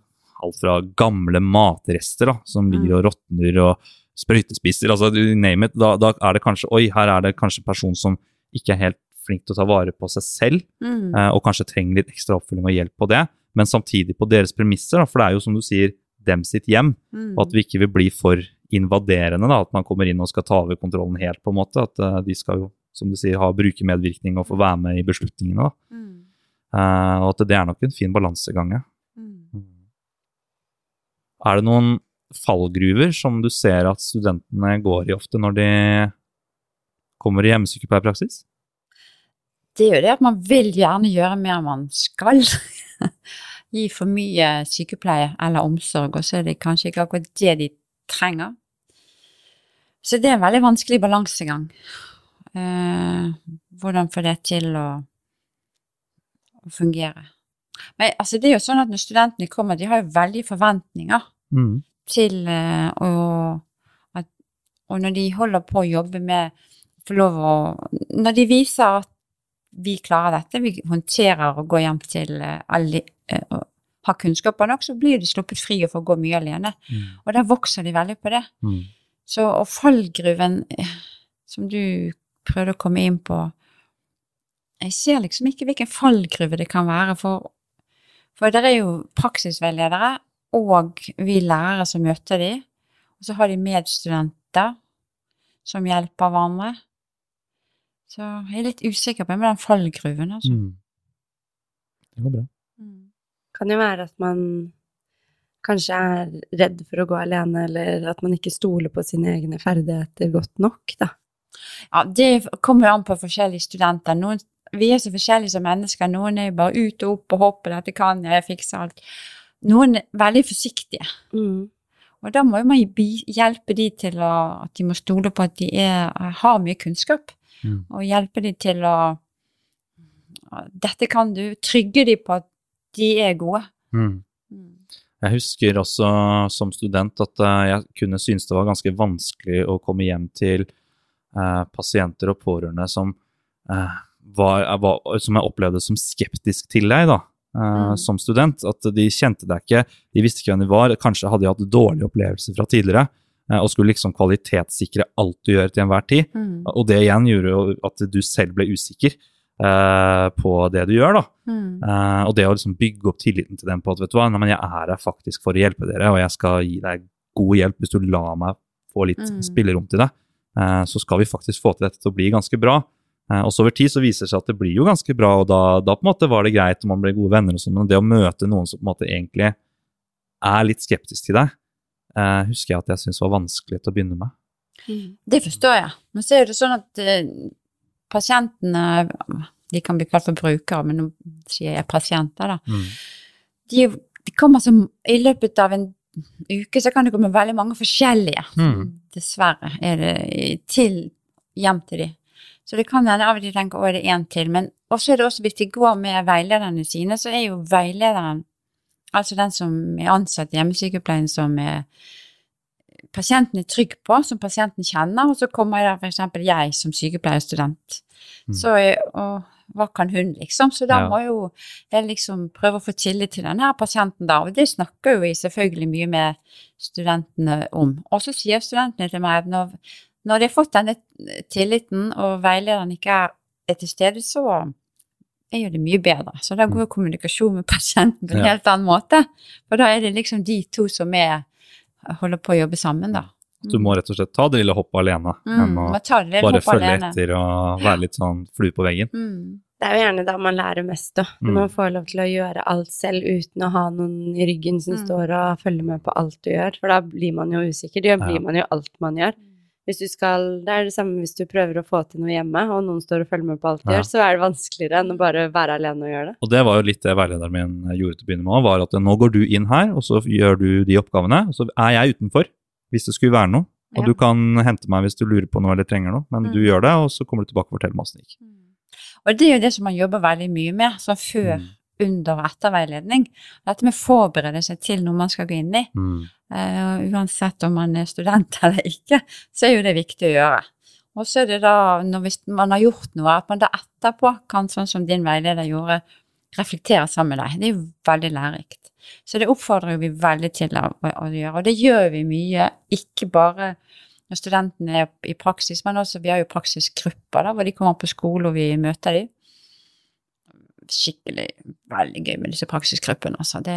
alt fra gamle matrester da, som ligger og råtner, og sprøytespisser, altså you name it, da, da er det kanskje Oi, her er det kanskje en person som ikke er helt flink til å ta vare på seg selv, Mm. eh, og kanskje trenger litt ekstra oppfølging og hjelp på det, men samtidig på deres premisser, da, for det er jo som du sier, dem sitt hjem, Mm. og at vi ikke vil bli for invaderende, da, at man kommer inn og skal ta over kontrollen helt, på en måte, at eh, de skal jo, som du sier, ha brukermedvirkning og få være med i beslutningene, da. Mm. Eh, og at det er nok en fin balansegang. Mm. Er det noen fallgruver som du ser at studentene går i ofte når de kommer i hjemmesykepleierpraksis? Det er jo det at man vil gjerne gjøre mer enn man skal. Gi for mye sykepleie eller omsorg, og så er det kanskje ikke akkurat det de trenger. Så det er en veldig vanskelig balansegang. Eh, hvordan få det til å, å fungere. Men altså, det er jo sånn at når studentene kommer, de har jo veldig forventninger Mm. til eh, å at, Og når de holder på å jobbe med å Når de viser at vi klarer dette, vi håndterer å gå hjem til eh, alle eh, og har kunnskaper nok, så blir de sluppet fri og får gå mye alene. Mm. Og da vokser de veldig på det. Mm. Så og fallgruven eh, som du prøvde å komme inn på Jeg ser liksom ikke hvilken fallgruve det kan være, for, for det er jo praksisveiledere og vi lærere som møter de, og så har de medstudenter som hjelper hverandre. Så jeg er litt usikker på med den fallgruven, altså. Mm. Det går bra. Kan jo være at man kanskje er redd for å gå alene, eller at man ikke stoler på sine egne ferdigheter godt nok, da. Ja, det kommer jo an på forskjellige studenter. Noen, vi er så forskjellige som mennesker. Noen er jo bare ut og opp og hoppe, dette kan jeg, jeg fikser alt. Noen er veldig forsiktige. Mm. Og da må jo man hjelpe de til å, at de må stole på at de er, har mye kunnskap, Mm. og hjelpe dem til å Dette kan du. Trygge dem på at de er gode. Mm. Jeg husker også som student at eh, jeg kunne synes det var ganske vanskelig å komme hjem til eh, pasienter og pårørende som, eh, var, jeg var, som jeg opplevde som skeptisk til deg da, eh, Mm. som student. At de kjente deg ikke, de visste ikke hvem de var, kanskje hadde de hatt dårlige opplevelser fra tidligere, eh, og skulle liksom kvalitetssikre alt du gjør til enhver tid. Mm. Og det igjen gjorde jo at du selv ble usikker eh, på det du gjør, da. Mm. Eh, og det å liksom bygge opp tilliten til dem på at vet du hva, nei, men jeg er her faktisk for å hjelpe dere, og jeg skal gi deg god hjelp hvis du lar meg få litt Mm. spillerom til det, eh, så skal vi faktisk få til dette til å bli ganske bra. Eh, og så over tid så viser det seg at det blir jo ganske bra, og da, da på en måte var det greit og man ble gode venner og sånn, men det å møte noen som på en måte egentlig er litt skeptisk til deg, eh, husker jeg at jeg syntes var vanskelig til å begynne med. Det forstår jeg. Men så er det sånn at eh, pasientene De kan bli kalt for brukere, men nå sier jeg pasienter, da. Mm. De, de kommer som I løpet av en uke så kan det komme veldig mange forskjellige. Mm. Dessverre er det til hjem til de. Så det kan hende av og til tenker å, er det én til. Men også er det også hvis de går med veilederne sine, så er jo veilederen, altså den som er ansatt i hjemmesykepleien, som er pasienten er trygg på, som pasienten kjenner, og så kommer der eksempel jeg som sykepleierstudent. Mm. Så og hva kan hun, liksom? Så da Ja. må jo jeg liksom prøve å få tillit til denne pasienten da, og det snakker jo vi selvfølgelig mye med studentene om. Og så sier studentene til meg at når, når de har fått denne tilliten, og veilederen ikke er til stede, så er gjør det mye bedre. Så da går jo kommunikasjon med pasienten på en Ja. helt annen måte. For da er det liksom de to som er, holder på å jobbe sammen, da. Du må rett og slett ta det lille hoppet alene, Mm, enn å bare følge alene. etter og være litt sånn flue på veggen. Mm. Det er jo gjerne da man lærer mest, da. Når Mm. man får lov til å gjøre alt selv uten å ha noen i ryggen som Mm. står og følger med på alt du gjør, for da blir man jo usikker. Da Ja. blir man jo alt man gjør. Hvis du skal, det er det samme hvis du prøver å få til noe hjemme, og noen står og følger med på alt du Ja. gjør, så er det vanskeligere enn å bare være alene og gjøre det. Og det var jo litt det veilederen min gjorde til å begynne med òg, var at nå går du inn her, og så gjør du de oppgavene, og så er jeg utenfor hvis det skulle være noe. Og Ja. du kan hente meg hvis du lurer på noe eller trenger noe, men du Mm. gjør det, og så kommer du tilbake og forteller meg åssen det gikk. Og det er jo det som man jobber veldig mye med, sånn før, Mm. Under og etter veiledning. Dette med å forberede seg til noe man skal gå inn i. Mm. Uh, uansett om man er student eller ikke, så er jo det viktig å gjøre. Og så er det da, når man har gjort noe, at man da etterpå kan, sånn som din veileder gjorde, reflektere sammen med deg. Det er jo veldig lærerikt. Så det oppfordrer vi veldig til å, å, å gjøre. Og det gjør vi mye, ikke bare når studentene er i praksis, men også vi har jo praksisgrupper da, hvor de kommer på skole og vi møter dem. Skikkelig veldig gøy med disse praksisgruppene. Altså. Det,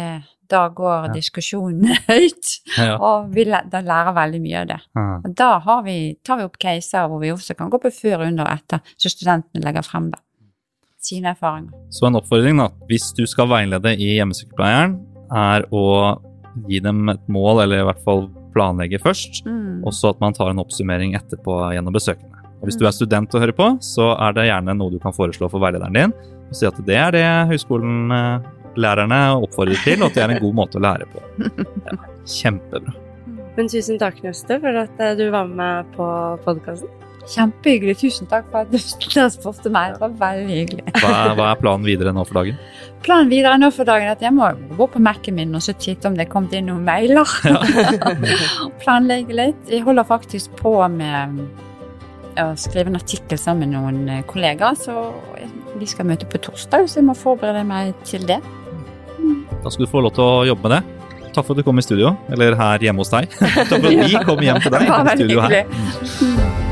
da går Ja. diskusjonen høyt. Ja. Og vi da lærer veldig mye av det. Ja. Og da har vi, tar vi opp caser hvor vi også kan gå på før, under og etter, så studentene legger frem da. sine erfaringer. Så en oppfordring, da, hvis du skal veilede i hjemmesykepleieren, er å gi dem et mål, eller i hvert fall planlegge først, Mm. og så at man tar en oppsummering etterpå gjennom besøkene. Og hvis du er student og hører på, så er det gjerne noe du kan foreslå for veilederen din, og si at det er det høyskolen eh, lærerne oppfordrer til, og at det er en god måte å lære på. Ja, kjempebra. Men tusen takk, Nøste, for at eh, du var med på podkasten. Kjempehyggelig. Tusen takk for at du spurte meg. Det var veldig hyggelig. Hva er, hva er planen videre nå for dagen? Planen videre nå for dagen er at jeg må gå på Mac-en min og så titte om det er kommet inn noen mailer. Planlegge litt. Jeg holder faktisk på med å skrive en artikkel sammen med noen eh, kollegaer, så vi skal møte på torsdag, så jeg må forberede meg til det. Da skal du få lov til å jobbe med det. Takk for at du kom i studio, eller her hjemme hos deg. Takk for at vi kom hjem til deg i studio her.